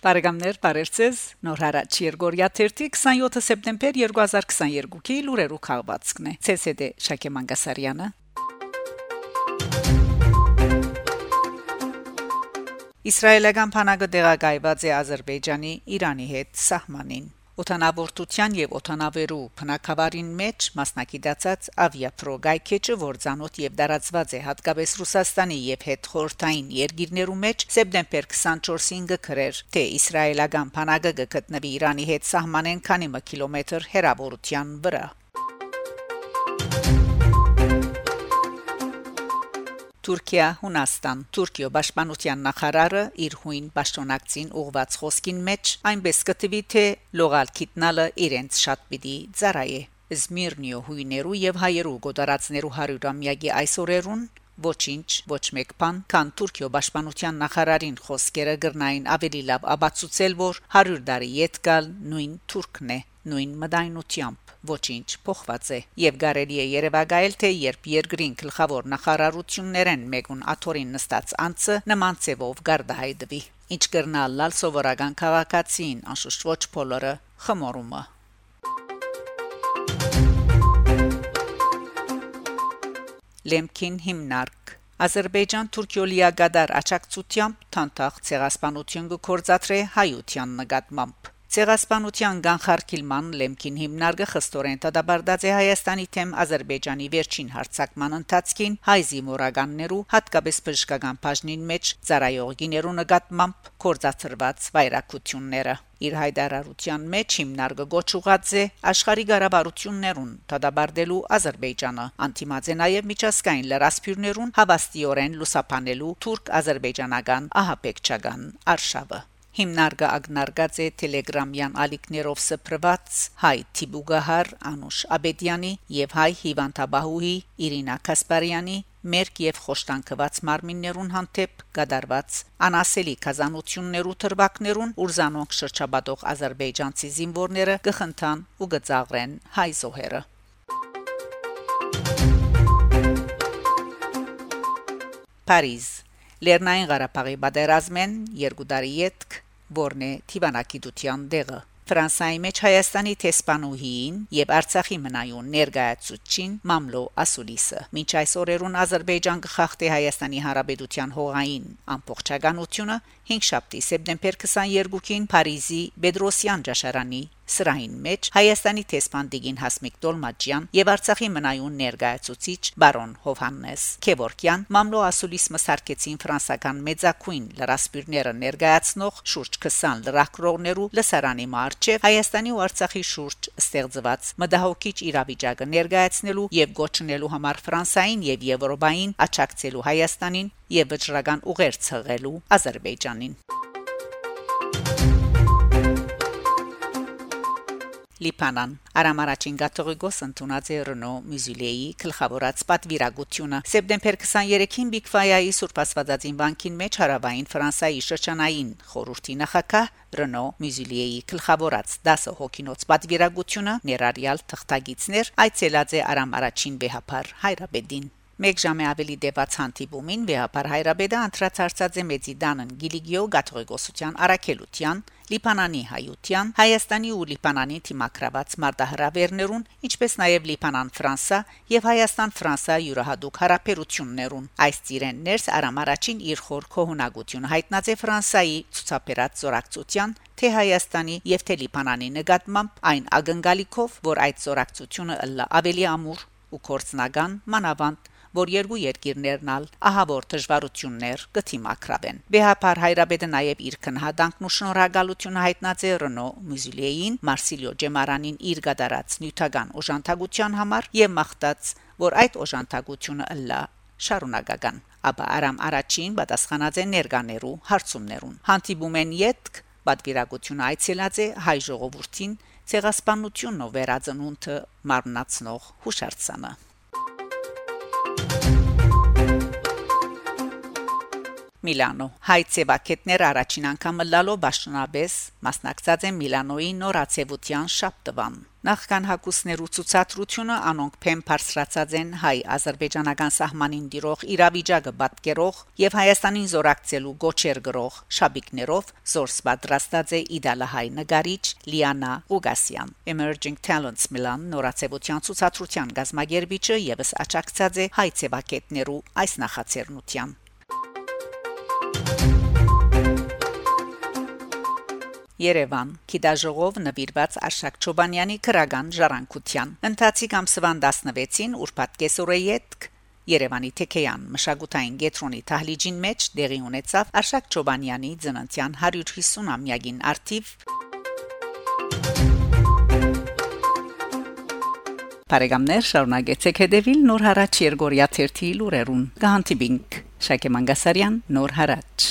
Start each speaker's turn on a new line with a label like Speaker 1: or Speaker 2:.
Speaker 1: Բարեկամներ, բարերձեզ։ Նոր հարաճ Երգորիա 27 սեպտեմբեր 2022-ի լուրերու քաղվածքն է։ ՑՍԴ Շակե Մանգասարյանը։ Իսրայելական բանակը դեղագայված է Ադրբեջանի Իրանի հետ սահմանին Օթանավորտության եւ օթանավերու բնակավարին մեջ մասնակցած ավիապրո գայքեչը որ ցանոթ եւ դարածված է հատկապես Ռուսաստանի եւ հետ խորթային երկիրներու մեջ սեպտեմբեր 24-ին գկրեր թե իսրայելական բանակը գտնվի Իրանի հետ սահմանեն քանի կիլոմետր հեռավորության վրա Թուրքիա Հունաստան Թուրքիո պաշտպանության նախարարը իր հույն պաշտոնակցին ուղված խոսքին մեջ այնպես կտվի թե լողալ քիտնալը իրենց շատ պիտի ծարայե Զմիրնիո հույներու եւ հայերու գոդարածներու 100-ամյակի այսօրերուն ոչինչ ոչ մեկ բան քան Թուրքիո պաշտպանության նախարարին խոսքերը գրնային ավելի լավ աբացուցել որ 100 տարի յետ գալ նույն թուրքն է նույն մդայնությամբ ոչինչ փոխված է եւ կարելի է երևակայել թե երբ երկրին գլխավոր նախարարություններեն մեկուն աթորին նստած անցը նման ծևով գարդահայտվի ինչ կրնալ լալ սովորական քաղաքացին անշուշտ ոչ բոլորը խմորումը Լեմքին հիմնարկ. Ադրբեջան-Թուրքիո լիագադար աճակցությամբ թանթախ ցեղասպանություն կորզատրե հայության նկատմամբ Ցեղասպանության կանխարգելման լեմքին հիմնարկը խստորեն դադարդած է Հայաստանի թեմ Ադրբեջանի վերջին հարցակման ընթացքին հայ զինվորականներու հատկապես բժշկական բաժնին մեջ ծառայողիներու նկատմամբ կորցածրված վայրակությունները իր հայտարարության մեջ հիմնարկը գոչուղած է աշխարհի ղարաբարություններուն դադարդելու Ադրբեջանը անտիմաց է նաև միջազգային լրասփյուրներուն հավաստիորեն լուսափանելու թուրք-ադրբեջանական ահապեկչական արշավը Հիմնարկը ագնարկած է Telegram-յան ալիքներով սփռված հայ Տիբուգահար Անուշ Աբեդյանի եւ հայ Հիվանդաբահուհի Իրինա Կասպարյանի մերկ եւ խոշտանկված մարմիններուն հանդեպ գդարված անասելի կազանություններու թրվակներուն ուրզանոնք շրջաբադող ազերբայջանցի զինվորները գխնդան ու գծաղրեն հայ զոհերը Փարիզ Լեռնային Ղարաբաղի բادرազմեն երկու տարի յետք որն է Թիվանագիտության դեղը Ֆրանսայի մեջ Հայաստանի տեսփանուհին եւ Արցախի մնայուն ներկայացուցչին Մամլո Ասուլիսը։ Մինչ այս օրերուն Ադրբեջան կխախտի Հայաստանի Հանրապետության հողային ամբողջականությունը 5 շաբթի սեպտեմբեր 22-ին Փարիզի Բեդրոսյան ճաշարանի սրահին մեջ Հայաստանի տեսփանդիգին Հասմիկ Տոլմաջյան եւ Արցախի մնայուն ներկայացուցիչ բարոն Հովհաննես Քևորքյան Մամլո Ասուլիս մսարկեցին ֆրանսական մեծակույն լրասպիրները ներկայացնող շուրջ 20 լրակրողներու լսարանի մարչև Հայաստանի ու Արցախի շուրջ ստեղծված մդահոգիչ իրավիճակը ներկայացնելու եւ գոչնելու համար Ֆրանսային եւ Եվրոպային աչակցելու Հայաստանին եւ վճռական ուղեր ցղելու Ադրբեջանին Լիբանան Արամարաչին գաթողիկոս ընդունած է Ռենո Մյուզիլեի գլխավորած պատվիրակությունը սեպտեմբեր 23-ին Բիգֆայայի Սուրբ Աստվածածին բանկին մեջ հարավային Ֆրանսայի շրջանային խորհրդի նախակահ Ռենո Մյուզիլեի գլխավորած 10 հոգինոց պատվիրակությունը ներառյալ թղթագիցներ այցելած է Արամարաչին վեհապար Հայրաբեդին Մեկ ժամը ավելի դեպած հանդիպումին վեհապար հայրաբեդը անդրադարձած է մեծի դանն Գիլիգիո գաթողիկոսության արաքելության Լիբանանի հայության Հայաստանի ու Լիբանանի թիմակրաված մարտահրավերներուն ինչպես նաև Լիբանան-Ֆրանսա եւ Հայաստան-Ֆրանսա յուրահատուկ հարաբերություններուն այս ծիրեն ներս արամարաչին իր խոր կողունակությունը հայտնած է Ֆրանսայի ցուցաբերած զորակցության թե Հայաստանի եւ թե Լիբանանի նկատմամբ այն ագնկալիքով որ այդ զորակցությունը ավելի ամուր ու կորցնական մանավանդ որ երկու երկիրներն ալ ահավոր դժվարություններ կթիմակրավեն։ Բեհապար հայրաբեդը նաև իր քնհադանքն ու շնորհակալությունը հայտնած է Ռենո Մյուզիլեին, Մարսիլիո Ջեմարանին իր գդարած նյութական օժանդակության համար եւ մաղթած, որ այդ օժանդակությունը ըլլա շարունակական ապա արամ առաջին պատասխանած է ներկաներու հարցումներուն հանդիպում են յետք պատվիրակությունը այցելած է հայ ժողովրդին ցեղասպանությունն ու վերածնունդը մարմնացնող հուշարձանը Միլանո հայ ցեվակետներ առաջին անգամ լալո ճշնաբես մասնակցած են Միլանոյի նորացեվության շաբթվան Նախքան հակուսներու ցուցադրությունը անոնք փեմ բարձրացած են հայ-ադրբեջանական սահմանին դիրող իրավիճակը պատկերող եւ Հայաստանին զորակցելու գոչեր գրող շաբիկներով զորս պատրաստած է իդալահայ նկարիչ Լիանա Ուգասյան Emerging Talents Milan նորացեվության ցուցադրության գազմագերբիչը եւս աճակցած է հայ ցեվակետներու այս նախաձեռնության Երևան Կիդաժողով նվիրված Աշակ Չոբանյանի քրագան ժառանգության ընթացիկ ամսվան 16-ին ուրբաթ կեսօրեյետ Երևանի Թեքեյան մշակութային գետրոնի թահլիջին մեջ դեղի ունեցավ Աշակ Չոբանյանի ծննդյան 150-ամյակին արթիվ Բարեկամներ շարունակեցեք հետևել Նոր հարաճ Երգորիա 1-ի լուրերուն։ Գանտիբինգ Շակե Մանգասարյան Նոր հարաճ